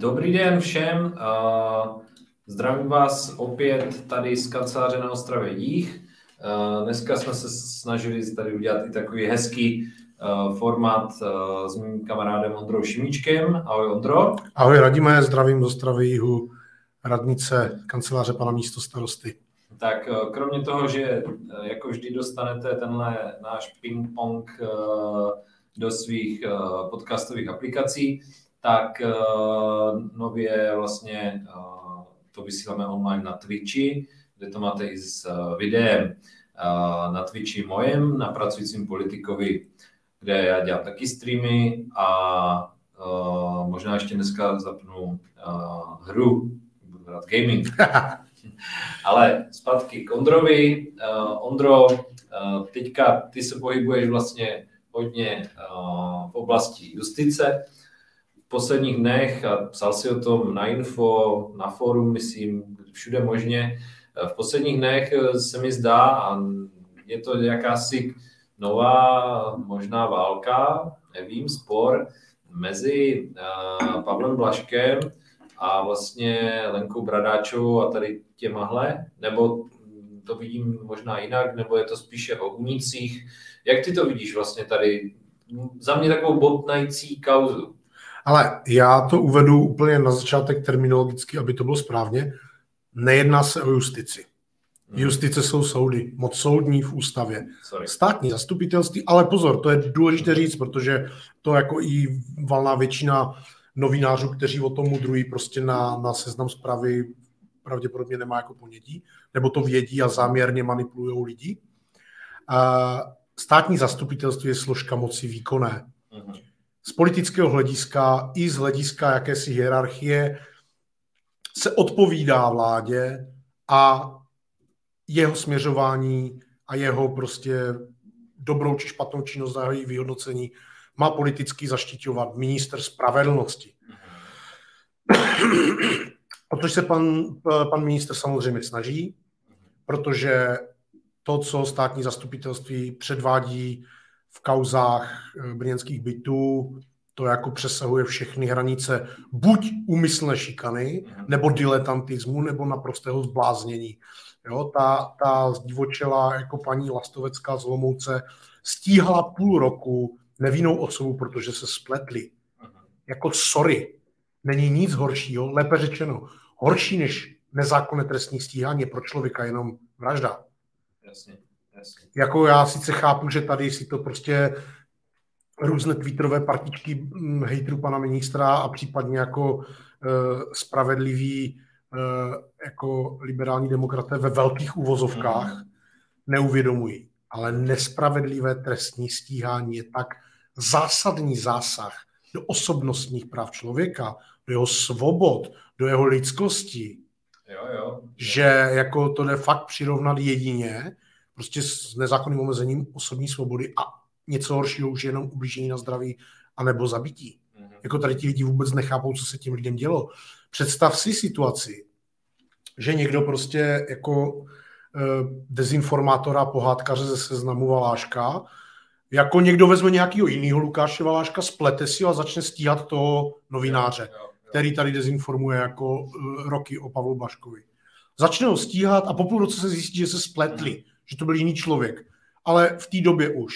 Dobrý den všem. Zdravím vás opět tady z kanceláře na Ostravě Jích. Dneska jsme se snažili tady udělat i takový hezký formát s mým kamarádem Ondrou Šimíčkem. Ahoj Ondro. Ahoj Radíme, zdravím z Ostravy Jihu, radnice kanceláře pana místo starosty. Tak kromě toho, že jako vždy dostanete tenhle náš ping-pong do svých podcastových aplikací, tak uh, nově vlastně uh, to vysíláme online na Twitchi, kde to máte i s uh, videem uh, na Twitchi mojem, na pracujícím politikovi, kde já dělám taky streamy a uh, možná ještě dneska zapnu uh, hru, budu hrát gaming. Ale zpátky k Ondrovi. Uh, Ondro, uh, teďka ty se pohybuješ vlastně hodně uh, v oblasti justice, posledních dnech, a psal si o tom na info, na fórum, myslím, všude možně, v posledních dnech se mi zdá, a je to jakási nová možná válka, nevím, spor mezi Pavlem Blaškem a vlastně Lenkou Bradáčovou a tady těmahle, nebo to vidím možná jinak, nebo je to spíše o unicích. Jak ty to vidíš vlastně tady? Za mě takovou botnající kauzu. Ale já to uvedu úplně na začátek terminologicky, aby to bylo správně. Nejedná se o justici. Hmm. Justice jsou soudy, moc soudní v ústavě. Sorry. Státní zastupitelství, ale pozor, to je důležité říct, protože to jako i valná většina novinářů, kteří o tom mudrují prostě na, na seznam zprávy, pravděpodobně nemá jako ponětí, nebo to vědí a záměrně manipulují lidi. Státní zastupitelství je složka moci výkonné. Uh-huh z politického hlediska i z hlediska jakési hierarchie se odpovídá vládě a jeho směřování a jeho prostě dobrou či špatnou činnost za její vyhodnocení má politicky zaštiťovat minister spravedlnosti. O to se pan, pan minister samozřejmě snaží, protože to, co státní zastupitelství předvádí v kauzách eh, brněnských bytů to jako přesahuje všechny hranice buď úmyslné šikany, nebo diletantismu, nebo naprostého zbláznění. Jo, ta, ta zdivočela jako paní Lastovecká z Lomouce stíhala půl roku nevinnou osobu, protože se spletli. Jako sorry, není nic horšího, lépe řečeno, horší než nezákonné trestní stíhání pro člověka jenom vražda. Jasně. Jako já sice chápu, že tady si to prostě různé twitterové partičky hm, hejtrů pana ministra a případně jako uh, spravedliví uh, jako liberální demokraté ve velkých uvozovkách mm. neuvědomují. Ale nespravedlivé trestní stíhání je tak zásadní zásah do osobnostních práv člověka, do jeho svobod, do jeho lidskosti, jo, jo. že jako to jde fakt přirovnat jedině prostě s nezákonným omezením osobní svobody a něco horšího už je jenom ublížení na zdraví anebo zabití. Mm-hmm. Jako tady ti lidi vůbec nechápou, co se tím lidem dělo. Představ si situaci, že někdo prostě jako e, dezinformátora, pohádkaře ze seznamu Valáška, jako někdo vezme nějakého jiného Lukáše Valáška, splete si a začne stíhat toho novináře, jo, jo, jo. který tady dezinformuje jako e, roky o Pavlu Baškovi. Začne ho stíhat a po půl roce se zjistí, že se spletli, mm. Že to byl jiný člověk. Ale v té době už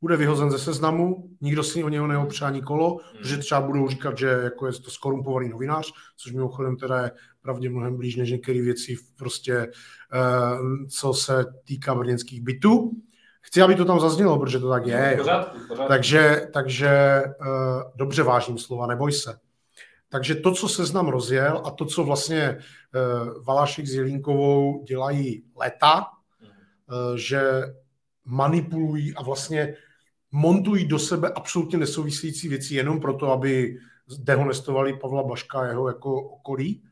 bude vyhozen ze seznamu, nikdo si o něho neopře ani kolo, hmm. že třeba budou říkat, že jako je to skorumpovaný novinář, což mimochodem teda je pravdě mnohem blíž než některé věci prostě, uh, co se týká brněnských bytů. Chci, aby to tam zaznělo, protože to tak je. Pořádku, pořádku. Takže, takže uh, dobře vážím slova, neboj se. Takže to, co se znám rozjel a to, co vlastně uh, Valašek s Jelínkovou dělají leta, že manipulují a vlastně montují do sebe absolutně nesouvisející věci jenom proto, aby dehonestovali Pavla Baška a jeho jako okolí,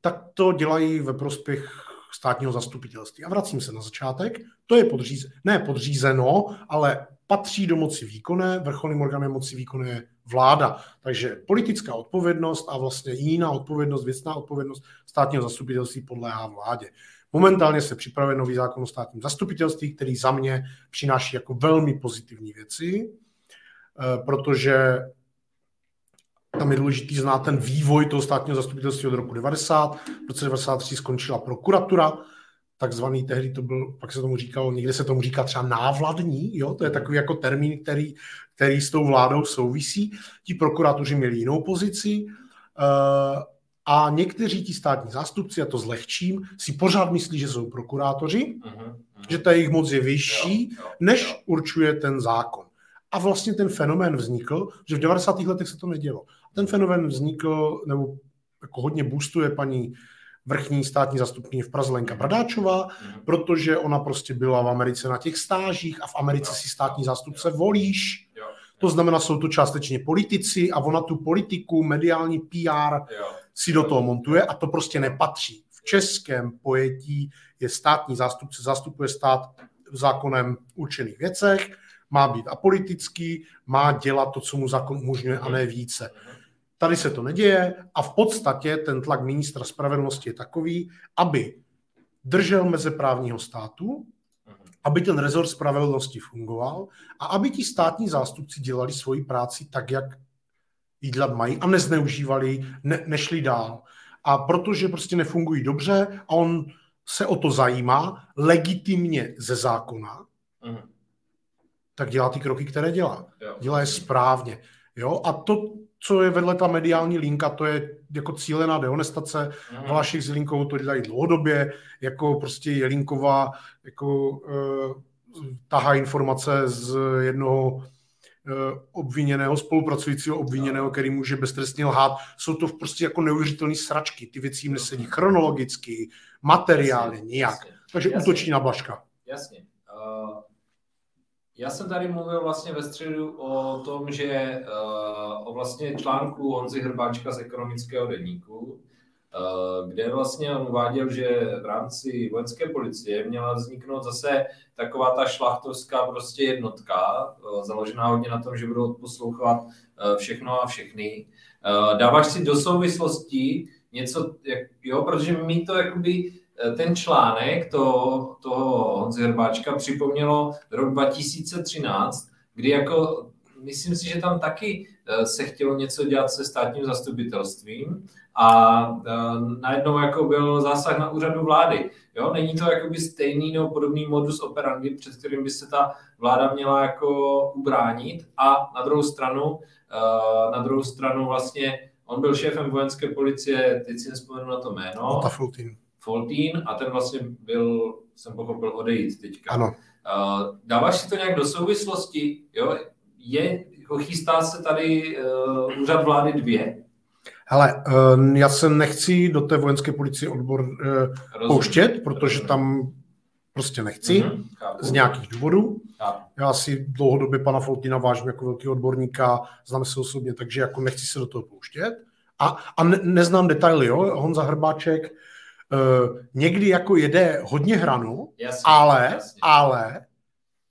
tak to dělají ve prospěch státního zastupitelství. A vracím se na začátek. To je podříz, ne podřízeno, ale patří do moci výkonné, vrcholným orgánem moci výkonné je vláda. Takže politická odpovědnost a vlastně jiná odpovědnost, věcná odpovědnost státního zastupitelství podléhá vládě. Momentálně se připravuje nový zákon o státním zastupitelství, který za mě přináší jako velmi pozitivní věci, eh, protože tam je důležitý znát ten vývoj toho státního zastupitelství od roku 90. V roce 93 skončila prokuratura, takzvaný tehdy to byl, pak se tomu říkalo, někde se tomu říká třeba návladní, jo, to je takový jako termín, který, který s tou vládou souvisí. Ti prokurátoři měli jinou pozici uh, a někteří ti státní zástupci, a to zlehčím, si pořád myslí, že jsou prokurátoři, uh-huh, uh-huh. že ta jejich moc je vyšší, jo, jo, než jo. určuje ten zákon. A vlastně ten fenomén vznikl, že v 90. letech se to nedělo. Ten fenomén vznikl, nebo jako hodně boostuje paní vrchní státní zastupkyně v Praze Lenka Bradáčová, mhm. protože ona prostě byla v Americe na těch stážích a v Americe si státní zástupce volíš. To znamená, jsou to částečně politici a ona tu politiku, mediální PR si do toho montuje a to prostě nepatří. V českém pojetí je státní zástupce, zastupuje stát v zákonem určených věcech, má být apolitický, má dělat to, co mu zákon umožňuje a ne více. Tady se to neděje a v podstatě ten tlak ministra spravedlnosti je takový, aby držel meze právního státu, aby ten rezort spravedlnosti fungoval a aby ti státní zástupci dělali svoji práci tak, jak ji dělat mají a nezneužívali, ne, nešli dál. A protože prostě nefungují dobře a on se o to zajímá legitimně ze zákona, mm. tak dělá ty kroky, které dělá. Dělá je správně. Jo? A to, co je vedle ta mediální linka, to je jako cílená dehonestace. Mm. Valašek s Jelinkou to dělají dlouhodobě, jako prostě Jelinková jako uh, tahá informace z jednoho obviněného, spolupracujícího obviněného, který může beztrestně lhát. Jsou to prostě jako neuvěřitelné sračky. Ty věci jim nesedí chronologicky, materiálně, nijak. Takže jasně, útočí na Blaška. Jasně. Uh, já jsem tady mluvil vlastně ve středu o tom, že uh, o vlastně článku Honzy Hrbáčka z ekonomického denníku, uh, kde vlastně on uváděl, že v rámci vojenské policie měla vzniknout zase taková ta šlachtovská prostě jednotka, uh, založená hodně na tom, že budou poslouchat uh, všechno a všechny. Dáváš si do souvislosti něco, jak, jo, protože mi to jakoby Eh, ten článek to, toho Honzi Hrbáčka připomnělo rok 2013, kdy jako, myslím si, že tam taky eh, se chtělo něco dělat se státním zastupitelstvím a eh, najednou jako byl zásah na úřadu vlády. Jo? Není to jakoby stejný nebo podobný modus operandi, před kterým by se ta vláda měla jako ubránit a na druhou stranu, na druhou stranu vlastně on byl šéfem vojenské policie, teď si nespomenu na to jméno. Foltín a ten vlastně byl, jsem pochopil, odejít teďka. Ano. Dáváš si to nějak do souvislosti? Jo? Je, jako chystá se tady uh, úřad vlády dvě? Hele, uh, já se nechci do té vojenské policie odbor uh, pouštět, protože tam prostě nechci, mm-hmm, z nějakých důvodů. Chápu. Já si dlouhodobě pana Foltina vážím jako velký odborníka, znám se osobně, takže jako nechci se do toho pouštět. A, a ne, neznám detaily, jo? Honza Hrbáček uh, někdy jako jede hodně hranu, jasně, ale, jasně. ale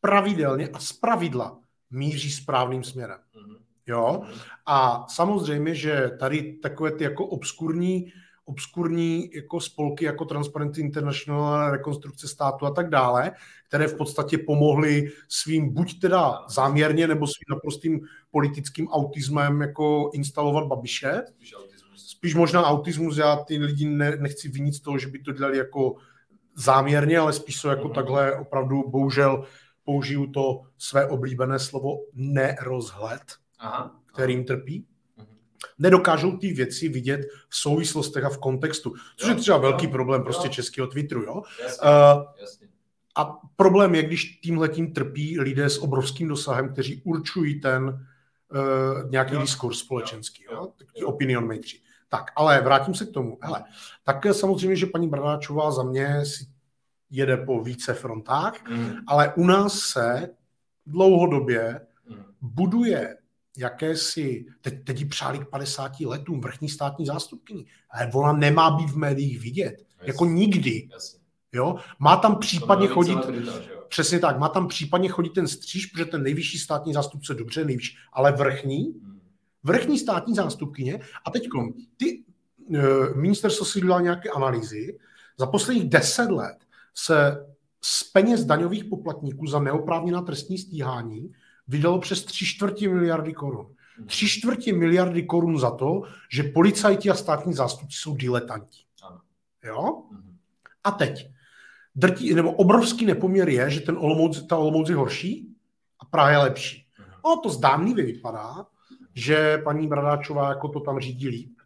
pravidelně a zpravidla míří správným směrem. Mm-hmm. Jo? Mm-hmm. A samozřejmě, že tady takové ty jako obskurní obskurní jako spolky jako Transparency International, rekonstrukce státu a tak dále, které v podstatě pomohly svým buď teda záměrně nebo svým naprostým politickým autismem jako instalovat Babiše spíš možná autismus, já ty lidi ne, nechci vinit z toho, že by to dělali jako záměrně, ale spíš jsou jako mm. takhle opravdu, bohužel použiju to své oblíbené slovo nerozhled, aha, kterým trpí. Mhm. Nedokážou ty věci vidět v souvislostech a v kontextu, což jo, je třeba jo, velký problém prostě jo. českého Twitteru. Jo? Jasně, uh, jasně. A problém je, když tímhletím trpí lidé s obrovským dosahem, kteří určují ten uh, nějaký jo. diskurs společenský, jo? jo? jo. opinion makeři. Tak, ale vrátím se k tomu. Hele, tak samozřejmě, že paní Bradáčová za mě si jede po více frontách, mm. ale u nás se dlouhodobě mm. buduje jakési, teď, teď jí přáli k 50 letům vrchní státní zástupkyní, ale ona nemá být v médiích vidět, Jasně. jako nikdy. Jasně. Jo? Má tam případně chodit, přesně tak, má tam případně chodit ten stříž, protože ten nejvyšší státní zástupce dobře, nejvyšší, ale vrchní, mm vrchní státní zástupkyně a teď ty uh, ministerstvo si dělá nějaké analýzy. Za posledních deset let se z peněz daňových poplatníků za neoprávněná trestní stíhání vydalo přes tři čtvrtě miliardy korun. Mhm. Tři čtvrtě miliardy korun za to, že policajti a státní zástupci jsou diletanti. Jo? Mhm. A teď. Drtí, nebo obrovský nepoměr je, že ten Olomouc, ta Olomouc je horší a Praha je lepší. No to zdánlivě vypadá, že paní Bradáčová jako to tam řídí líp.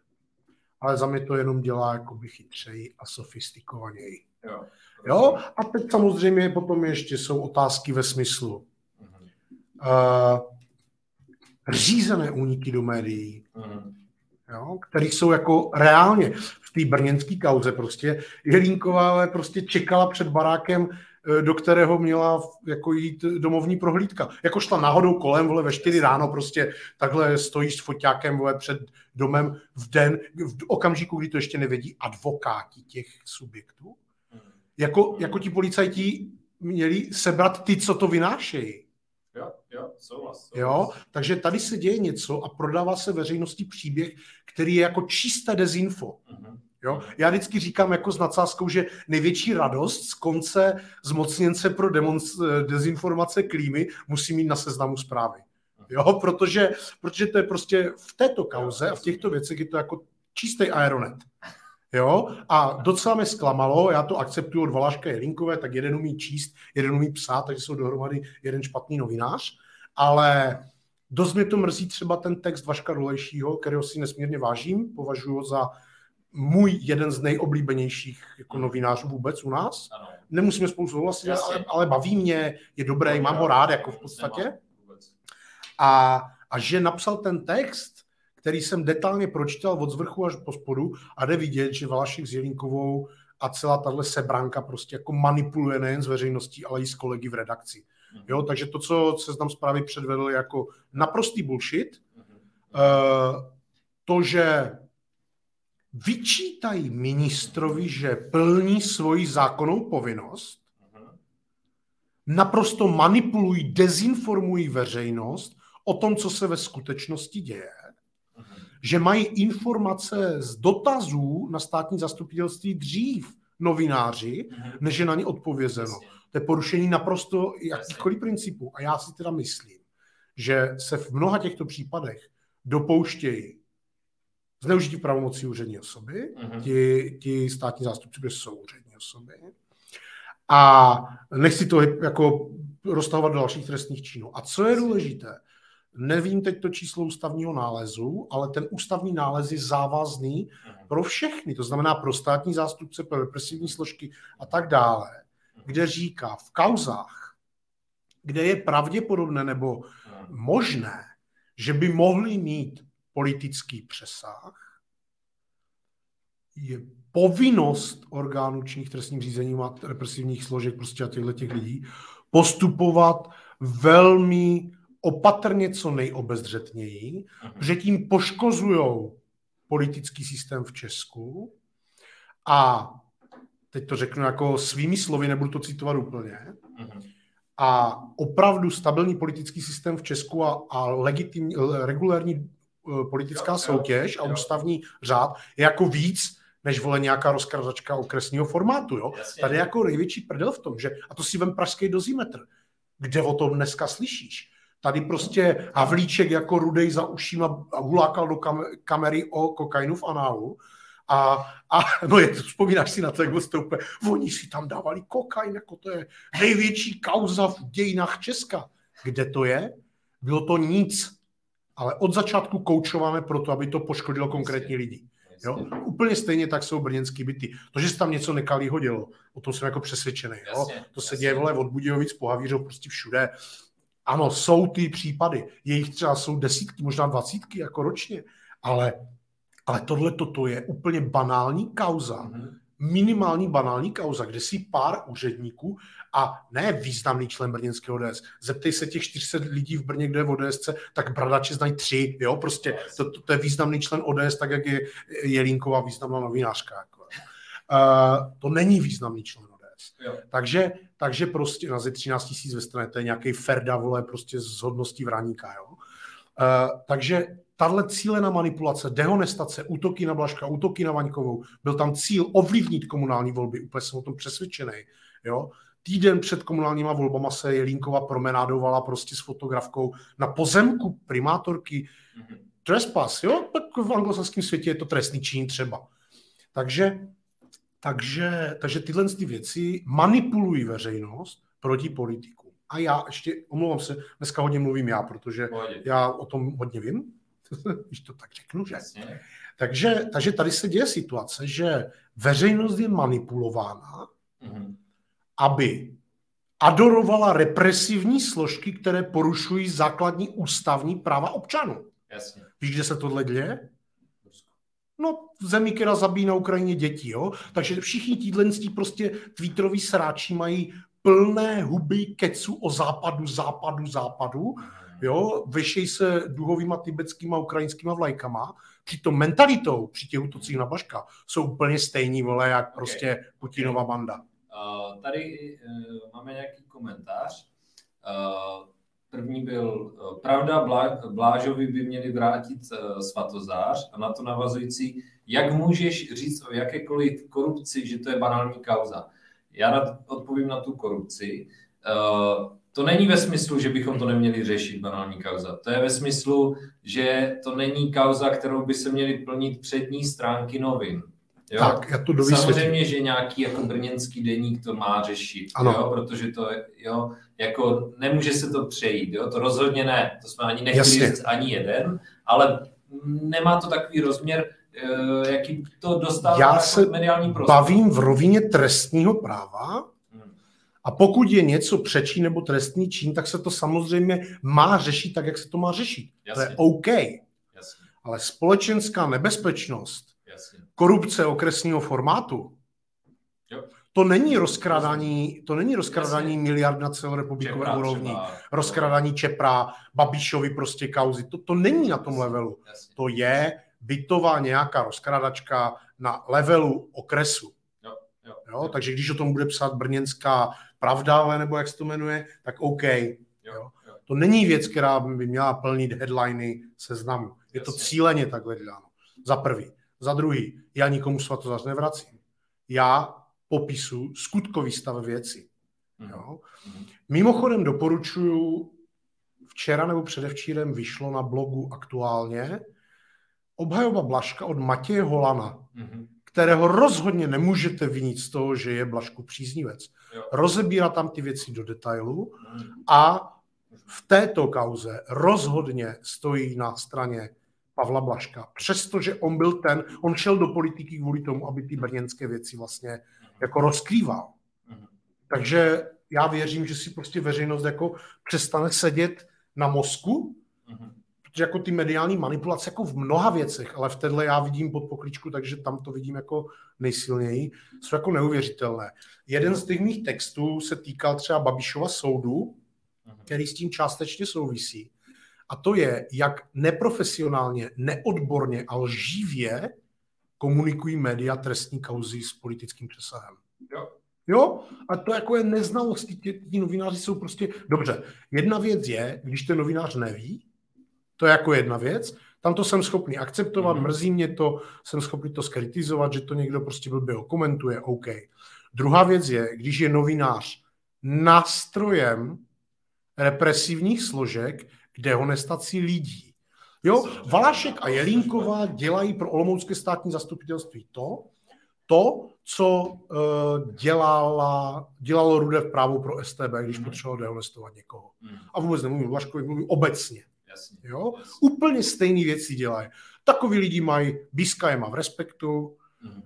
Ale za mě to jenom dělá jakoby chytřeji a sofistikovaněji. Jo. Jo? A teď samozřejmě potom ještě jsou otázky ve smyslu uh, řízené úniky do médií, uh-huh. jo? které jsou jako reálně v té brněnské kauze prostě. Jelínková ale prostě čekala před barákem Eh, do kterého měla jako jít domovní prohlídka. Jako šla náhodou kolem, vole, ve 4 ráno prostě takhle stojí s foťákem, vole, před domem v den, v okamžiku, kdy to ještě nevědí advokáti těch subjektů. Jako, jako ti policajti měli sebrat ty, co to vynášejí. Jo, jo, souhlas, souhlas. Jo, takže tady se děje něco a prodává se veřejnosti příběh, který je jako čisté dezinfo. Uh-huh. Jo? Já vždycky říkám jako s nadsázkou, že největší radost z konce zmocněnce pro demonst- dezinformace klímy musí mít na seznamu zprávy. Jo? Protože, protože to je prostě v této kauze a v těchto věcech je to jako čistý aeronet. Jo? A docela mě zklamalo, já to akceptuju od Valaška Jelinkové, tak jeden umí číst, jeden umí psát, takže jsou dohromady jeden špatný novinář, ale dost mě to mrzí třeba ten text Vaška Dolejšího, kterého si nesmírně vážím, považuji ho za můj jeden z nejoblíbenějších jako hmm. novinářů vůbec u nás. Ano. Nemusíme spolu souhlasit, ale, ale baví mě, je dobrý, mám ho rád jako v podstatě. A, a že napsal ten text, který jsem detailně pročítal od zvrchu až po spodu a jde vidět, že Valašek s Jelínkovou a celá tahle sebranka prostě jako manipuluje nejen s veřejností, ale i s kolegy v redakci. Hmm. Jo, takže to, co se tam zprávy předvedl jako naprostý bullshit, uh, to, že vyčítají ministrovi, že plní svoji zákonnou povinnost, naprosto manipulují, dezinformují veřejnost o tom, co se ve skutečnosti děje, že mají informace z dotazů na státní zastupitelství dřív novináři, než je na ně odpovězeno. To je porušení naprosto jakýchkoliv principů. A já si teda myslím, že se v mnoha těchto případech dopouštějí zneužití pravomocí úřední osoby, uh-huh. ti, ti státní zástupci jsou úřední osoby. A nechci to jako roztahovat do dalších trestních činů. A co je důležité, nevím teď to číslo ústavního nálezu, ale ten ústavní nález je závazný pro všechny, to znamená pro státní zástupce, pro represivní složky a tak dále, kde říká v kauzách, kde je pravděpodobné nebo možné, že by mohli mít politický přesah, je povinnost orgánů činných trestním řízením a represivních složek prostě a těchto těch lidí postupovat velmi opatrně, co nejobezřetněji, že tím poškozují politický systém v Česku a teď to řeknu jako svými slovy, nebudu to citovat úplně, a opravdu stabilní politický systém v Česku a, a legitimní, regulární Eh, politická jo, soutěž jo, a ústavní řád je jako víc, než vole nějaká rozkradačka okresního formátu. Jo? Jasně. Tady je jako největší prdel v tom, že, a to si vem pražský dozimetr, kde o tom dneska slyšíš. Tady prostě Havlíček jako rudej za ušima hulákal do kam, kamery o kokainu v análu a, a no je, vzpomínáš si na to, jak to úplně, oni si tam dávali kokain, jako to je největší kauza v dějinách Česka. Kde to je? Bylo to nic ale od začátku koučováme pro to, aby to poškodilo konkrétní lidi. Jo? Úplně stejně tak jsou brněnský byty. To, že se tam něco nekalýho dělo, o tom jsem jako přesvědčený. Jo? To se děje vole, od Budějovic po Havířov prostě všude. Ano, jsou ty případy. Jejich třeba jsou desítky, možná dvacítky jako ročně, ale, ale tohle toto je úplně banální kauza, mm-hmm minimální banální kauza, kde si pár úředníků a ne významný člen brněnského ODS. Zeptej se těch 400 lidí v Brně, kde je v ODS, tak bradači znají tři, jo, prostě to, to, to je významný člen ODS, tak jak je Jelínková významná novinářka. Jako. Uh, to není významný člen ODS. Jo. Takže, takže prostě na 13 tisíc ve straně, to je nějaký Ferda, vole, prostě z hodností vraníka, jo. Uh, takže tahle cílená manipulace, dehonestace, útoky na Blaška, útoky na Vaňkovou, byl tam cíl ovlivnit komunální volby, úplně jsem o tom přesvědčený. Jo? týden před komunálníma volbama se Jelínkova promenádovala prostě s fotografkou na pozemku primátorky. Mm-hmm. Trespass, jo? Tak v anglosaském světě je to trestný čin třeba. Takže, takže, takže tyhle ty věci manipulují veřejnost proti politiku. A já ještě, omlouvám se, dneska hodně mluvím já, protože já o tom hodně vím, když to tak řeknu, že? Takže, takže tady se děje situace, že veřejnost je manipulována, mm-hmm. aby adorovala represivní složky, které porušují základní ústavní práva občanů. Jasně. Víš, kde se tohle děje? No, v zemi, která zabíjí na Ukrajině děti, jo? Takže všichni tíhle prostě twitteroví sráči mají plné huby kecu o západu, západu, západu, jo? Vyšej se duhovýma tibetskýma ukrajinskýma vlajkama, přitom mentalitou při těch útocích na Baška jsou úplně stejní, vole, jak okay. prostě Putinova banda. Uh, tady uh, máme nějaký komentář. Uh, První byl, uh, pravda, Blá, Blážovi by měli vrátit uh, svatozář a na to navazující, jak můžeš říct o jakékoliv korupci, že to je banální kauza. Já odpovím na tu korupci. Uh, to není ve smyslu, že bychom to neměli řešit, banální kauza. To je ve smyslu, že to není kauza, kterou by se měly plnit přední stránky novin. Jo? Tak, já to Samozřejmě, že nějaký jako brněnský deník to má řešit, ano. Jo? protože to jo, jako nemůže se to přejít, jo? to rozhodně ne, to jsme ani nechtěli říct ani jeden, ale nemá to takový rozměr, eh, jaký to dostává Já se mediální prostor. bavím v rovině trestního práva, a pokud je něco přečí nebo trestný čin, tak se to samozřejmě má řešit tak, jak se to má řešit. Jasně. To je OK. Jasně. Ale společenská nebezpečnost, Jasně. Korupce okresního formátu, jo. to není rozkradání, to není rozkradání Jasně. miliard na celorepublikové úrovni, rozkradání Čepra, Babišovi prostě kauzy. To, to není na tom levelu. Jasně. To je bytová nějaká rozkradačka na levelu okresu. Jo. Jo. Jo? Takže když o tom bude psát brněnská pravda, nebo jak se to jmenuje, tak OK. Jo, jo. To není věc, která by měla plnit headliny seznamu. Je to cíleně takhle děláno. Za prvý. Za druhý, já nikomu svatozář nevracím. Já popisu skutkový stav věci. Mhm. Jo? Mhm. Mimochodem doporučuju, včera nebo předevčírem vyšlo na blogu aktuálně obhajoba Blaška od Matěje Holana, mm-hmm. kterého rozhodně nemůžete vinit z toho, že je Blašku příznivec rozebírá tam ty věci do detailu a v této kauze rozhodně stojí na straně Pavla Blaška. Přestože on byl ten, on šel do politiky kvůli tomu, aby ty brněnské věci vlastně jako rozkrýval. Takže já věřím, že si prostě veřejnost jako přestane sedět na mozku protože jako ty mediální manipulace jako v mnoha věcech, ale v téhle já vidím pod pokličku, takže tam to vidím jako nejsilněji, jsou jako neuvěřitelné. Jeden z těch mých textů se týkal třeba Babišova soudu, který s tím částečně souvisí. A to je, jak neprofesionálně, neodborně a lživě komunikují média trestní kauzy s politickým přesahem. Jo. Jo? A to jako je neznalost. Ti, ti novináři jsou prostě... Dobře, jedna věc je, když ten novinář neví, to je jako jedna věc. Tam to jsem schopný akceptovat, mm-hmm. mrzí mě to, jsem schopný to skritizovat, že to někdo prostě blbě komentuje, OK. Druhá věc je, když je novinář nástrojem represivních složek dehonestaci lidí. Jo, Valašek a Jelínková dělají pro Olomoucké státní zastupitelství to, to, co uh, dělala, dělalo Rude v právu pro STB, když potřeboval dehonestovat někoho. Mm. A vůbec nemluvím o Vlaškovi, mluvím obecně. Jasně. Jo? Úplně stejné věci dělají. Takový lidi mají, Biska je má v respektu, mm.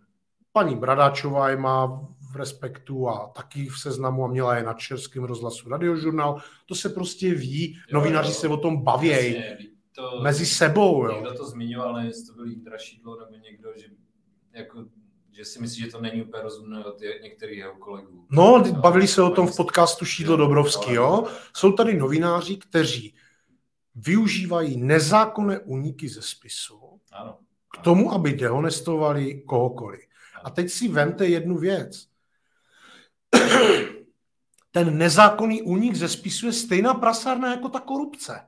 paní Bradáčová je má v respektu a taky v seznamu a měla je na Českém rozhlasu radiožurnál. To se prostě ví, jo, novináři jo, se o tom baví to, mezi sebou. Někdo jo. to zmiňoval, nevím, jestli to byl Jindra Šídlo nebo někdo, že jako že si myslí, že to není úplně rozumné od některých jeho kolegů. No, bavili se o tom v podcastu Šídlo Dobrovský, jo. Jsou tady novináři, kteří využívají nezákonné úniky ze spisu ano. k tomu, aby dehonestovali kohokoliv. A teď si vemte jednu věc. Ten nezákonný únik ze spisu je stejná prasárna jako ta korupce.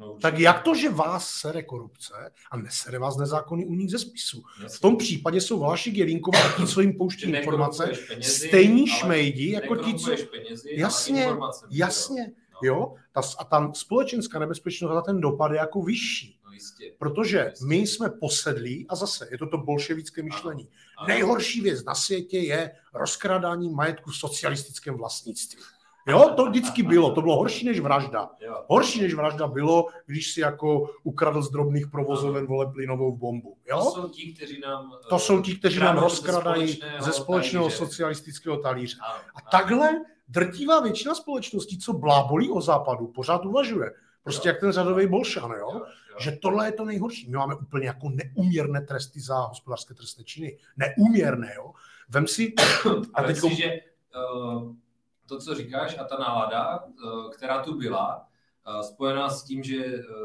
No, tak jak to, že vás sere korupce a nesere vás nezákonný únik ze spisu? V tom případě jsou Valašik Jelínková a ti, co jim pouští informace, penězi, stejní šmejdi, jako ti, co... Penězi, jasně, jasně, no. jo. Ta, a tam společenská nebezpečnost a ten dopad je jako vyšší. Jistě. Protože jistě. my jsme posedlí, a zase je to to bolševické myšlení. Ano. Nejhorší věc na světě je rozkrádání majetku v socialistickém vlastnictví. Jo, to vždycky bylo. To bylo horší než vražda. Horší než vražda bylo, když si jako ukradl z drobných provozoven vole plynovou bombu. Jo? To jsou ti, kteří nám, to jsou ti, kteří nám rozkradají ze společného, ze společného talíře. socialistického talíře. A takhle drtivá většina společností, co blábolí o západu, pořád uvažuje. Prostě jo. jak ten řadový bolšan? Jo, jo? Že tohle je to nejhorší. My máme úplně jako neuměrné tresty za hospodářské trestné činy. Neuměrné, jo? Vem si... A teď... Si, že, uh to, co říkáš a ta nálada, eh, která tu byla, eh, spojená s tím, že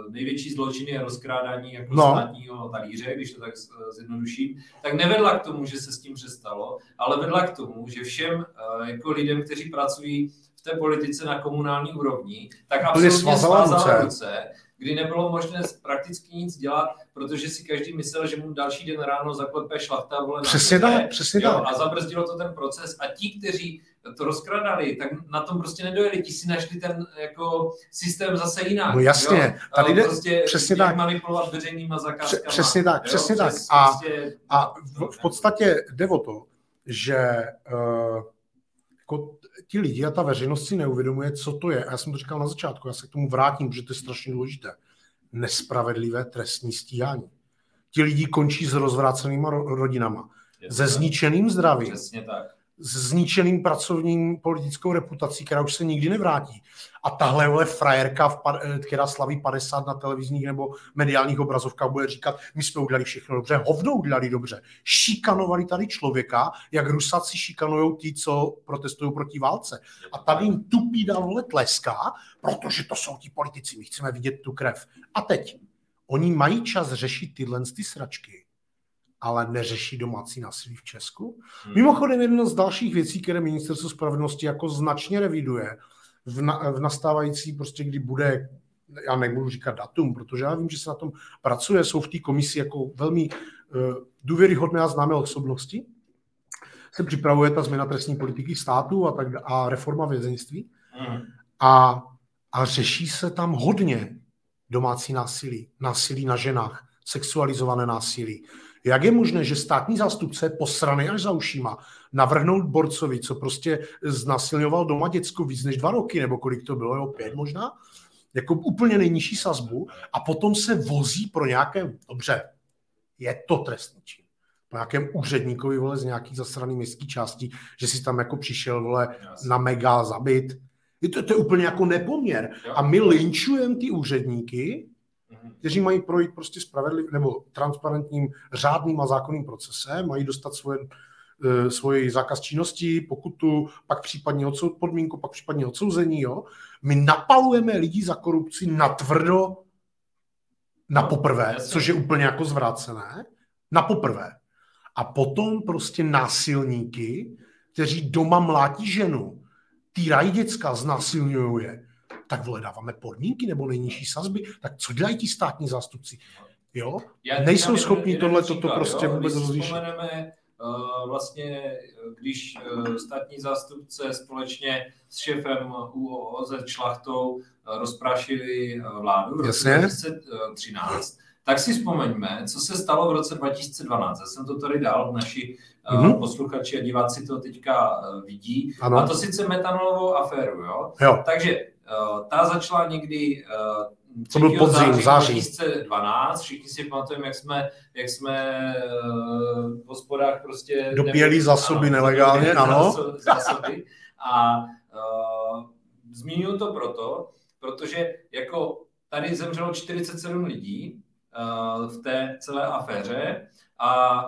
největší zločin je rozkrádání jako no. státního talíře, když to tak zjednoduším, tak nevedla k tomu, že se s tím přestalo, ale vedla k tomu, že všem jako lidem, kteří pracují v té politice na komunální úrovni, tak absolutně svázala ruce kdy nebylo možné prakticky nic dělat, protože si každý myslel, že mu další den ráno zaklepe šlachta vole Přesně tak, přesně tak. A zabrzdilo to ten proces a ti, kteří to rozkradali, tak na tom prostě nedojeli. Ti si našli ten jako systém zase jinak. No jasně, jo? tady jde, prostě přesně tak. manipulovat veřejnýma zakázkama. Přesně tak, jo? přesně tak. A, prostě, a v, v podstatě jde o to, že uh, jako ti lidi a ta veřejnost si neuvědomuje, co to je. A já jsem to říkal na začátku, já se k tomu vrátím, protože to je strašně důležité. Nespravedlivé trestní stíhání. Ti lidi končí s rozvrácenýma rodinama, se zničeným zdravím. Přesně tak s zničeným pracovním politickou reputací, která už se nikdy nevrátí. A tahle frajerka, eh, která slaví 50 na televizních nebo mediálních obrazovkách, bude říkat, my jsme udělali všechno dobře, hovno udělali dobře. Šikanovali tady člověka, jak Rusáci šikanují ti, co protestují proti válce. A tady jim tupí dál vole tleská, protože to jsou ti politici, my chceme vidět tu krev. A teď, oni mají čas řešit tyhle ty sračky ale neřeší domácí násilí v Česku. Hmm. Mimochodem, jedna z dalších věcí, které ministerstvo spravedlnosti jako značně reviduje v, na, v nastávající, prostě kdy bude, já nebudu říkat datum, protože já vím, že se na tom pracuje, jsou v té komisi jako velmi uh, důvěryhodné a známé osobnosti, se připravuje ta změna trestní politiky státu a, tak, a reforma vězeňství. Hmm. A, a řeší se tam hodně domácí násilí, násilí na ženách, sexualizované násilí, jak je možné, že státní zástupce posraný až za ušíma navrhnout borcovi, co prostě znasilňoval doma děcko víc než dva roky, nebo kolik to bylo, jo, pět možná, jako úplně nejnižší sazbu a potom se vozí pro nějaké, dobře, je to trestný čin, po nějakém úředníkovi, vole, z nějaký zasraný městský části, že si tam jako přišel, vole, na mega zabit. Je to, to je úplně jako nepoměr. A my linčujeme ty úředníky, kteří mají projít prostě spravedlivým nebo transparentním, řádným a zákonným procesem, mají dostat svoje, e, svoji zákaz činnosti, pokutu, pak případně odsou, podmínku, pak případně odsouzení. Jo? My napalujeme lidi za korupci na tvrdo na poprvé, což je úplně jako zvrácené, na poprvé. A potom prostě násilníky, kteří doma mlátí ženu, týrají děcka, znásilňují je tak vole, dáváme podmínky nebo nejnižší sazby, tak co dělají ti státní zástupci? Jo? Já Nejsou schopni tohle toto prostě jo? vůbec rozlišit. Uh, vlastně, když uh, státní zástupce společně s šéfem UOZ Šlachtou uh, rozprášili vládu v roce 2013, tak si vzpomeňme, co se stalo v roce 2012. Já jsem to tady dal, naši mm-hmm. posluchači a diváci to teďka vidí. Ano. A to sice metanolovou aféru. Jo? Jo. Takže Eh, ta začala někdy uh, to byl podzim, září 2012, všichni si pamatujeme, jak jsme, jak jsme uh, v hospodách prostě... Dopěli zásoby nelegálně, ano. Zásoby. A uh, zmínuju to proto, protože jako tady zemřelo 47 lidí uh, v té celé aféře a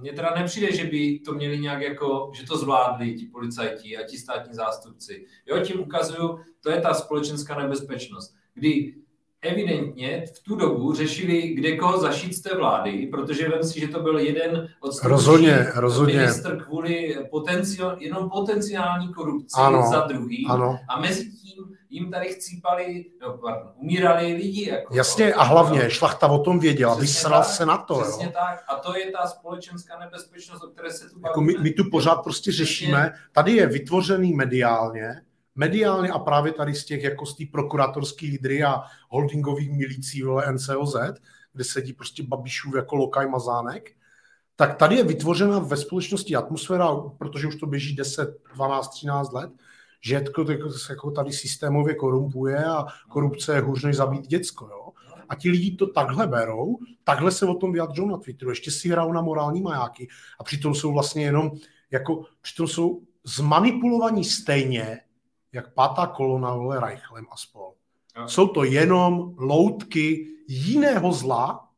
mně teda nepřijde, že by to měli nějak jako, že to zvládli ti policajti a ti státní zástupci. Jo, tím ukazuju, to je ta společenská nebezpečnost, kdy evidentně v tu dobu řešili, kde koho zašít z té vlády, protože vím si, že to byl jeden od rozhodně, rozhodně. minister kvůli potenciál, jenom potenciální korupci ano, za druhý. Ano. A mezi tím jim tady chcípali, no, pardon, umírali lidi. Jako, Jasně, a hlavně no, šlachta o tom věděla, vysral se na to. Přesně jo. tak. A to je ta společenská nebezpečnost, o které se tu bavíme. Jako my, my tu pořád prostě řešíme, tady je vytvořený mediálně, mediálně a právě tady z těch jako z té prokurátorské lídry a holdingových milicí vole NCOZ, kde sedí prostě Babišův jako lokaj mazánek, tak tady je vytvořena ve společnosti atmosféra, protože už to běží 10, 12, 13 let, že jako, jako tady systémově korumpuje a korupce je hůř než zabít děcko. Jo? A ti lidi to takhle berou, takhle se o tom vyjadřují na Twitteru, ještě si hrajou na morální majáky a přitom jsou vlastně jenom, jako, přitom jsou zmanipulovaní stejně, jak pátá kolona vole Reichlem a spol. Jsou to jenom loutky jiného zla,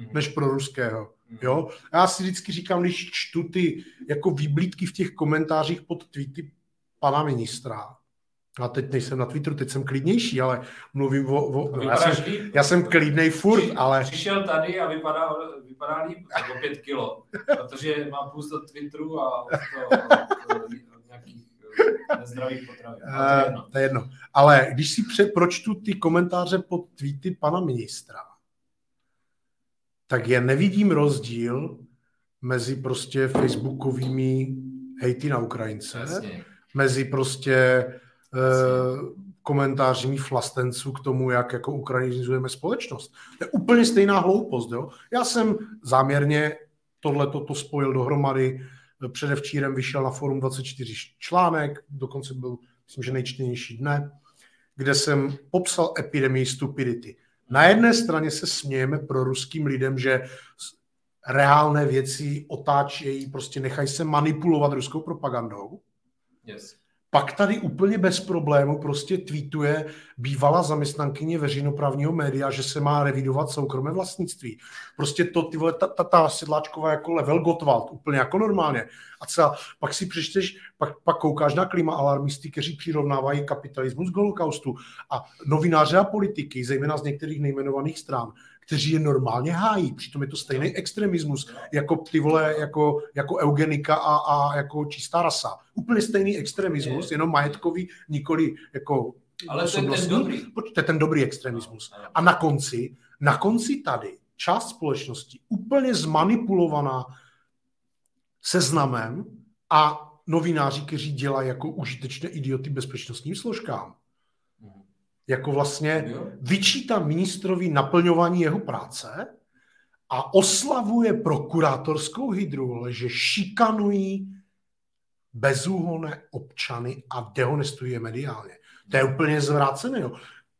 mhm. než pro ruského. Mhm. Jo? Já si vždycky říkám, když čtu ty jako výblídky v těch komentářích pod tweety pana ministra, a teď nejsem na Twitteru, teď jsem klidnější, ale mluvím o... o já, jsem, já jsem klidnej furt, Při, ale... Přišel tady a vypadá, vypadá líp o pět kilo, protože má půst do Twitteru a od, od, od nějakých nezdravých potravin. To je, jedno. to je jedno. Ale když si pře, pročtu ty komentáře pod tweety pana ministra, tak já nevidím rozdíl mezi prostě facebookovými hejty na Ukrajince, Jasně. Mezi prostě uh, komentáři flastenců k tomu, jak jako ukrajinizujeme společnost. To je úplně stejná hloupost. Jo? Já jsem záměrně tohle to spojil dohromady Předevčírem vyšel na Forum 24 článek, dokonce byl, myslím, že nejčtenější dne, kde jsem popsal epidemii stupidity. Na jedné straně se smějeme pro ruským lidem, že reálné věci otáčejí, prostě nechají se manipulovat ruskou propagandou. Yes. Pak tady úplně bez problému prostě tweetuje bývalá zaměstnankyně veřejnoprávního média, že se má revidovat soukromé vlastnictví. Prostě to, ty vole, ta, ta, ta sedláčková jako level Gottwald, úplně jako normálně. A co, pak si přečteš, pak, pak koukáš na klima alarmisty, kteří přirovnávají kapitalismus k holokaustu a novináře a politiky, zejména z některých nejmenovaných stran, kteří je normálně hájí. Přitom je to stejný extremismus, jako ty vole, jako, jako eugenika a, a jako čistá rasa. Úplně stejný extremismus, je. jenom majetkový, nikoli jako ale to je ten dobrý. To je ten dobrý extremismus. A na konci, na konci tady část společnosti úplně zmanipulovaná seznamem a novináři, kteří dělají jako užitečné idioty bezpečnostním složkám jako vlastně vyčítá ministrovi naplňování jeho práce a oslavuje prokurátorskou hydru, že šikanují bezúhonné občany a dehonestují je mediálně. To je úplně zvrácené. Jo.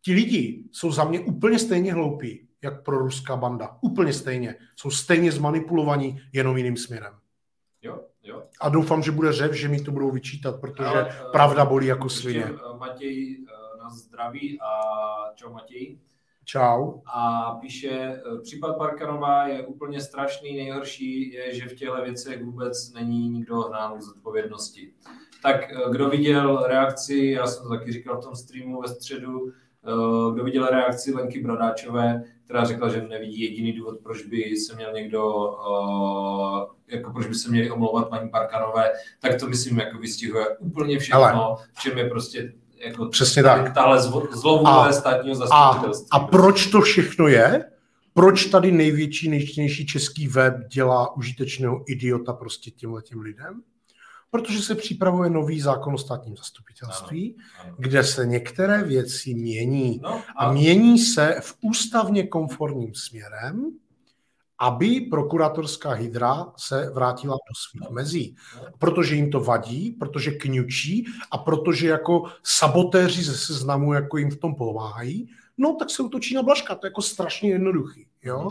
Ti lidi jsou za mě úplně stejně hloupí, jak pro ruská banda. Úplně stejně. Jsou stejně zmanipulovaní, jenom jiným směrem. Jo, jo. A doufám, že bude řev, že mi to budou vyčítat, protože Ale, pravda bolí jako svině. Eh, Matěj zdraví a čau Matěj. Čau. A píše, eh, případ Parkanova je úplně strašný, nejhorší je, že v těchto věcech vůbec není nikdo hnán z odpovědnosti. Tak eh, kdo viděl reakci, já jsem to taky říkal v tom streamu ve středu, eh, kdo viděl reakci Lenky Bradáčové, která řekla, že nevidí jediný důvod, proč by se měl někdo, jako proč by se měli omlouvat paní Parkanové, tak to myslím jako vystihuje úplně všechno, Ale. v čem je prostě jako Přesně tak. tahle zlovůle státního zastupitelství. A, a proč to všechno je? Proč tady největší, nejčtenější český web dělá užitečného idiota prostě těmhle těm lidem? Protože se připravuje nový zákon o státním zastupitelství, ano, ano. kde se některé věci mění. No, a... a mění se v ústavně konformním směrem, aby prokurátorská hydra se vrátila do svých mezí. Protože jim to vadí, protože kňučí a protože jako sabotéři ze seznamu jako jim v tom pomáhají, no tak se utočí na Blaška. To je jako strašně jednoduchý. Jo?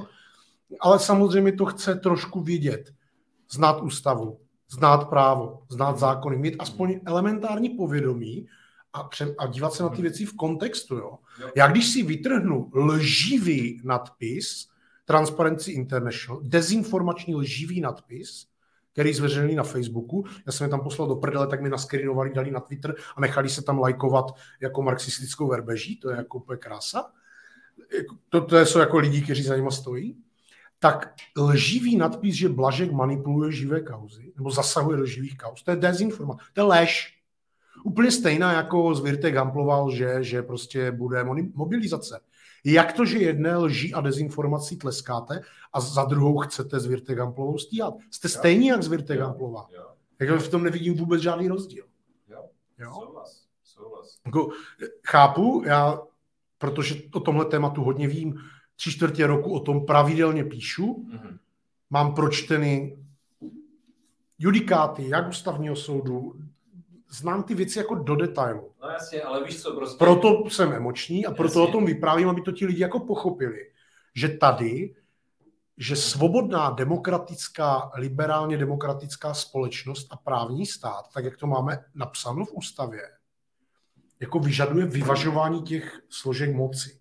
Ale samozřejmě to chce trošku vědět. Znát ústavu, znát právo, znát zákony, mít aspoň elementární povědomí a, pře- a dívat se na ty věci v kontextu. Jo? Já když si vytrhnu lživý nadpis, Transparency International, dezinformační lživý nadpis, který zveřejnili na Facebooku. Já jsem je tam poslal do prdele, tak mi naskrinovali, dali na Twitter a nechali se tam lajkovat jako marxistickou verbeží, to je jako úplně krása. to, to jsou jako lidi, kteří za nima stojí, tak lživý nadpis, že Blažek manipuluje živé kauzy, nebo zasahuje do živých kauz, to je dezinformace, to je lež. Úplně stejná, jako Zvirtek Gamploval, že, že prostě bude mobilizace. Jak to, že jedné lží a dezinformací tleskáte a za druhou chcete Zvirtek Gamplovou stíhat? Jste stejní jak Zvirtek Gamplová. Takže v tom nevidím vůbec žádný rozdíl. Jo. jo? Souhlas. Souhlas. Jako, chápu, já, protože o tomhle tématu hodně vím, tři čtvrtě roku o tom pravidelně píšu, mm-hmm. mám pročteny judikáty jak ústavního soudu, znám ty věci jako do detailu. No jasně, ale víš co, prostě... Proto jsem emoční a proto jasně. o tom vyprávím, aby to ti lidi jako pochopili, že tady, že svobodná demokratická, liberálně demokratická společnost a právní stát, tak jak to máme napsáno v ústavě, jako vyžaduje vyvažování těch složek moci.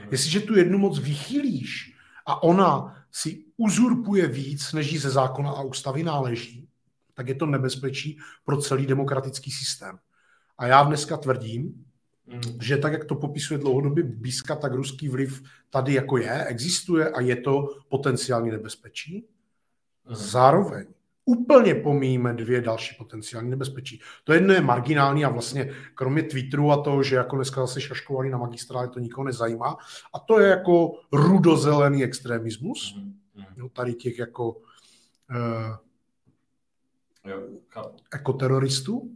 Mhm. Jestliže tu jednu moc vychylíš a ona si uzurpuje víc, než jí ze zákona a ústavy náleží, tak je to nebezpečí pro celý demokratický systém. A já dneska tvrdím, mm. že tak, jak to popisuje dlouhodobě Bíska, tak ruský vliv tady jako je, existuje a je to potenciální nebezpečí. Mm. Zároveň úplně pomíjíme dvě další potenciální nebezpečí. To jedno je marginální a vlastně kromě Twitteru a toho, že jako dneska zase šaškovali na magistrále, to nikoho nezajímá. A to je jako rudozelený extremismus. Mm. No, tady těch jako uh, jako teroristů.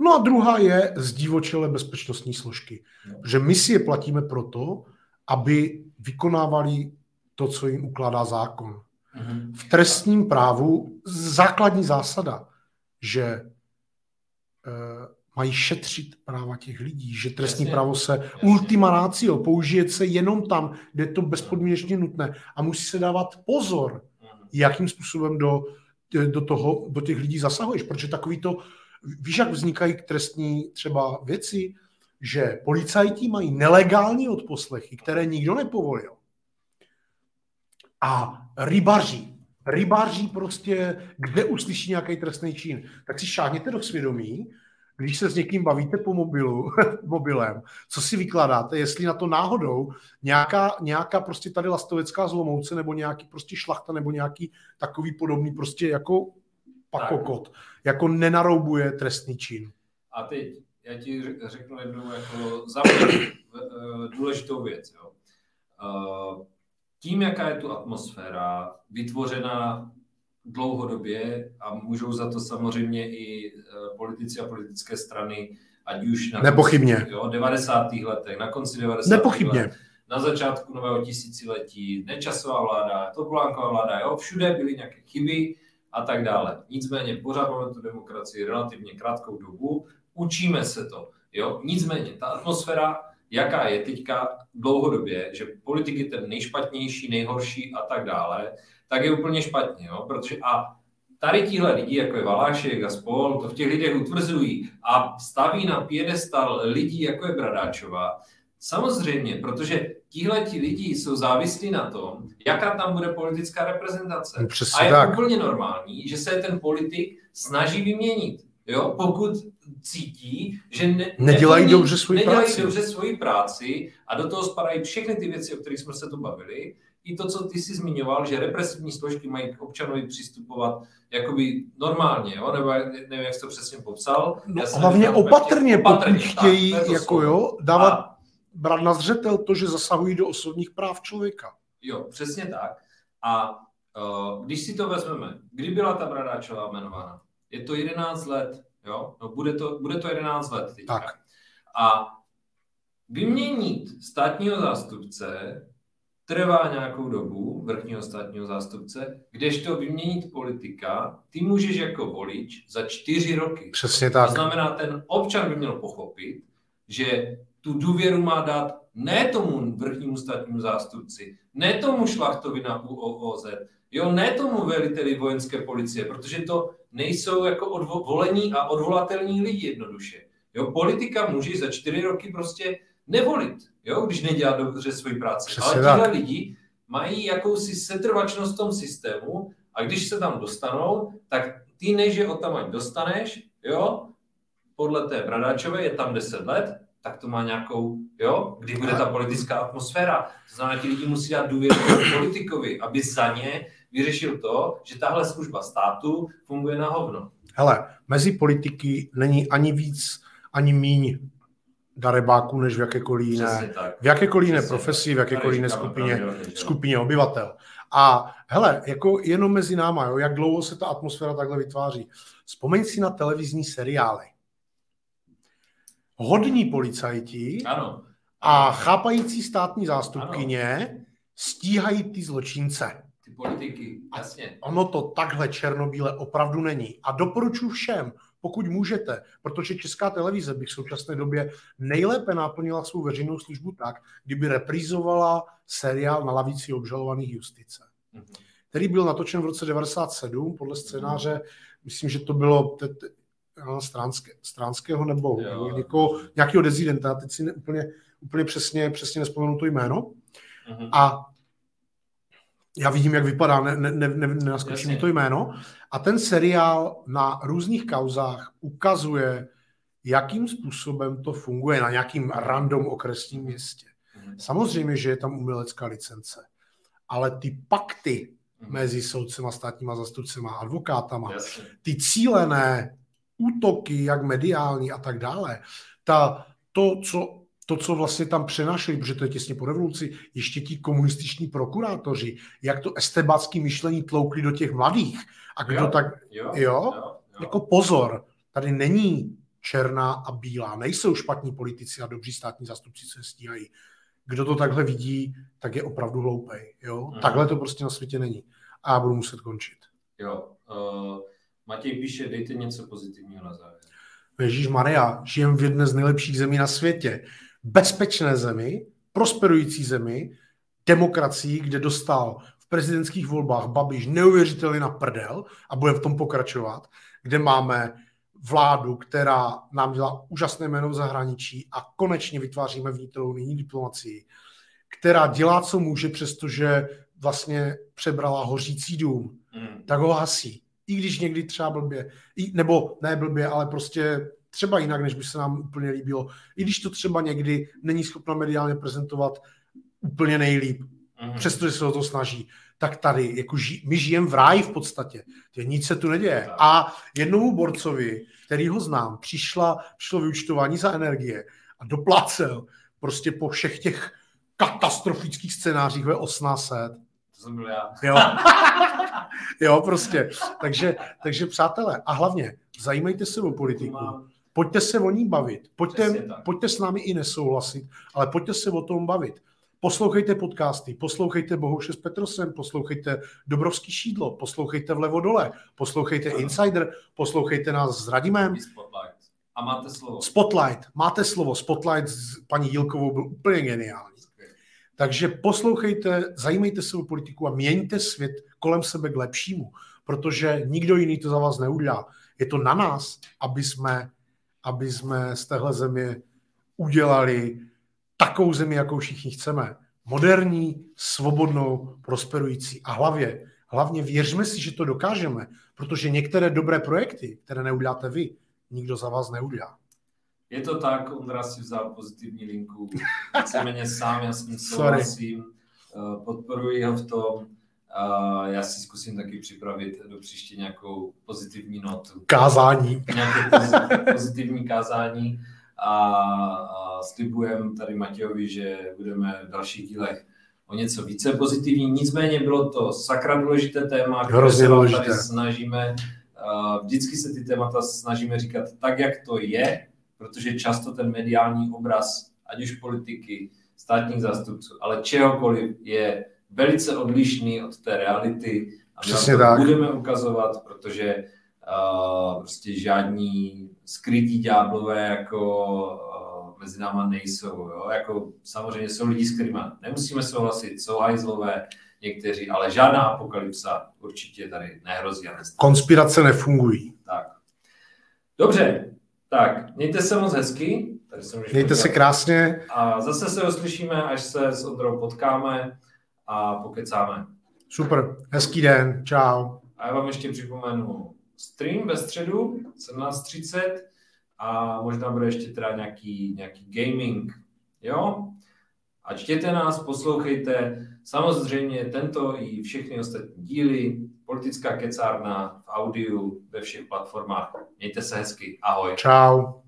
No a druhá je zdivočelé bezpečnostní složky. No. Že my si je platíme proto, aby vykonávali to, co jim ukládá zákon. Mm-hmm. V trestním právu základní zásada, že e, mají šetřit práva těch lidí, že trestní jasně, právo se jasně. ultima ratio použije se jenom tam, kde je to bezpodmínečně nutné a musí se dávat pozor, mm-hmm. jakým způsobem do do, toho, do těch lidí zasahuješ, protože takový to, víš, jak vznikají trestní třeba věci, že policajti mají nelegální odposlechy, které nikdo nepovolil. A rybaří, rybaří prostě, kde uslyší nějaký trestný čin, tak si šáhněte do svědomí, když se s někým bavíte po mobilu, mobilem, co si vykládáte, jestli na to náhodou nějaká, nějaká prostě tady lastovecká zlomouce nebo nějaký prostě šlachta nebo nějaký takový podobný prostě jako pakokot, jako nenaroubuje trestný čin. A teď já ti řeknu jednu jako za eh, důležitou věc. Jo. Eh, tím, jaká je tu atmosféra vytvořená dlouhodobě a můžou za to samozřejmě i eh, politici a politické strany, ať už na Nepochybně. Konci, jo, 90. letech, na konci 90. Nepochybně. let, na začátku nového tisíciletí, nečasová vláda, Topolánková vláda, jo, všude byly nějaké chyby a tak dále. Nicméně pořád máme tu demokracii relativně krátkou dobu, učíme se to. Jo? Nicméně ta atmosféra, jaká je teďka dlouhodobě, že politik je ten nejšpatnější, nejhorší a tak dále, tak je úplně špatně. Jo? Protože a tady tihle lidi, jako je Valášek a spol, to v těch lidech utvrzují a staví na piedestal lidí, jako je Bradáčová. Samozřejmě, protože tihle ti lidi jsou závislí na tom, jaká tam bude politická reprezentace. No, a je tak. úplně normální, že se ten politik snaží vyměnit. Jo? Pokud cítí, že ne, nedělají neplní, dobře svoji nedělají práci. dobře svoji práci a do toho spadají všechny ty věci, o kterých jsme se tu bavili, i to, co ty jsi zmiňoval, že represivní složky mají k občanovi přistupovat jakoby normálně, jo? nebo nevím, jak jsi to přesně popsal. No, hlavně opatrně, opatrně, pokud chtějí tak, jako, jo, dávat, a, brát na zřetel to, že zasahují do osobních práv člověka. Jo, přesně tak. A uh, když si to vezmeme, kdy byla ta Bradáčová jmenována? Je to 11 let, jo? No, bude, to, bude to 11 let teďka. Tak. A vyměnit státního zástupce trvá nějakou dobu vrchního státního zástupce, kdežto vyměnit politika, ty můžeš jako volič za čtyři roky. Přesně tak. To znamená, ten občan by měl pochopit, že tu důvěru má dát ne tomu vrchnímu státnímu zástupci, ne tomu šlachtovi na UOZ, jo, ne tomu veliteli vojenské policie, protože to nejsou jako odvo- volení a odvolatelní lidi jednoduše. Jo, politika může za čtyři roky prostě nevolit, jo, když nedělá dobře svoji práci. Přesně Ale tihle lidi mají jakousi setrvačnost v tom systému a když se tam dostanou, tak ty než je o tam dostaneš, jo, podle té Bradáčové je tam 10 let, tak to má nějakou, jo, kdy bude ta politická atmosféra. To znamená, ti lidi musí dát důvěru politikovi, aby za ně vyřešil to, že tahle služba státu funguje na hovno. Hele, mezi politiky není ani víc, ani míň darebáků, než v jakékoliv jiné, v jakékoliv jiné profesi, v jakékoliv jiné skupině, skupině obyvatel. A hele, jako jenom mezi náma, jo, jak dlouho se ta atmosféra takhle vytváří. Vzpomeň si na televizní seriály. Hodní policajti ano. a chápající státní zástupkyně ano. stíhají ty zločince. Ty politiky, jasně. Ono to takhle černobíle opravdu není. A doporučuji všem, pokud můžete, protože Česká televize by v současné době nejlépe naplnila svou veřejnou službu tak, kdyby reprízovala seriál na lavici obžalovaných justice, mm-hmm. který byl natočen v roce 97 podle scénáře, myslím, že to bylo te, te, stránské, stránského nebo, někoho, nějakého dezidenta, teď si ne, úplně, úplně přesně, přesně nespomenu to jméno. Mm-hmm. A já vidím, jak vypadá, ne, ne, ne, ne, nenaskočí mi to jméno. A ten seriál na různých kauzách ukazuje, jakým způsobem to funguje na nějakým random okresním městě. Mhm. Samozřejmě, že je tam umělecká licence, ale ty pakty mhm. mezi soudcema, státníma zastupcema, advokátama, ty cílené útoky, jak mediální a tak dále, ta, to, co to, co vlastně tam přenašeli, protože to je těsně po revoluci, ještě ti komunističní prokurátoři, jak to estebácké myšlení tloukli do těch mladých. A kdo jo, tak, jo, jo, jo, jo, jako pozor, tady není černá a bílá, nejsou špatní politici a dobří státní zastupci, se stíhají. Kdo to takhle vidí, tak je opravdu hloupej. Jo? Mm. Takhle to prostě na světě není. A já budu muset končit. Jo. Uh, Matěj píše, dejte něco pozitivního na závěr. Ježíš Maria, žijem v jedné z nejlepších zemí na světě bezpečné zemi, prosperující zemi, demokracii, kde dostal v prezidentských volbách Babiš neuvěřitelně na prdel a bude v tom pokračovat, kde máme vládu, která nám dělá úžasné jméno v zahraničí a konečně vytváříme vnitrounijní diplomacii, která dělá, co může, přestože vlastně přebrala hořící dům, mm. tak ho hasí. I když někdy třeba blbě, i, nebo ne blbě, ale prostě třeba jinak, než by se nám úplně líbilo. I když to třeba někdy není schopna mediálně prezentovat úplně nejlíp, mm. přestože se o to snaží, tak tady, jako ži, my žijeme v ráji v podstatě. Tě, nic se tu neděje. A jednomu borcovi, který ho znám, přišla, přišlo vyučtování za energie a doplácel prostě po všech těch katastrofických scénářích ve 800. To jsem byl já. Jo. jo, prostě. Takže, takže přátelé, a hlavně zajímejte se o politiku. Pojďte se o ní bavit. Pojďte, pojďte s námi i nesouhlasit, ale pojďte se o tom bavit. Poslouchejte podcasty, poslouchejte Bohuše s Petrosem, poslouchejte Dobrovský šídlo, poslouchejte Vlevo dole, poslouchejte. Insider, poslouchejte nás s Radimem. Spotlight. A máte slovo. Spotlight, máte slovo. Spotlight s paní Jilkovou byl úplně geniální. Takže poslouchejte, zajímejte se o politiku a měňte svět kolem sebe k lepšímu, protože nikdo jiný to za vás neudělá. Je to na nás, aby jsme aby jsme z téhle země udělali takovou zemi, jakou všichni chceme. Moderní, svobodnou, prosperující. A hlavně, hlavně věřme si, že to dokážeme, protože některé dobré projekty, které neuděláte vy, nikdo za vás neudělá. Je to tak, Ondra si vzal pozitivní linku, víceméně sám, já s ním souhlasím, eh, podporuji ho v tom, a já si zkusím taky připravit do příště nějakou pozitivní notu. Kázání. Nějaké pozitivní kázání a, a slibujem tady Matějovi, že budeme v dalších dílech o něco více pozitivní. Nicméně bylo to sakra důležité téma, které se vám tady snažíme. Vždycky se ty témata snažíme říkat tak, jak to je, protože často ten mediální obraz, ať už politiky, státních zástupců, ale čehokoliv je velice odlišný od té reality a my to tak. budeme ukazovat, protože uh, prostě žádní skrytí ďáblové jako uh, mezi náma nejsou. Jo? Jako, samozřejmě jsou lidi, s kterými nemusíme souhlasit, jsou hajzlové někteří, ale žádná apokalypsa určitě tady nehrozí. A Konspirace nefungují. Tak. Dobře, tak mějte se moc hezky. Tady mějte se krásně. A zase se uslyšíme, až se s Ondrou potkáme a pokecáme. Super, hezký den, čau. A já vám ještě připomenu stream ve středu 17.30 a možná bude ještě teda nějaký, nějaký gaming, jo? A čtěte nás, poslouchejte, samozřejmě tento i všechny ostatní díly, politická kecárna v audiu ve všech platformách. Mějte se hezky, ahoj. Ciao.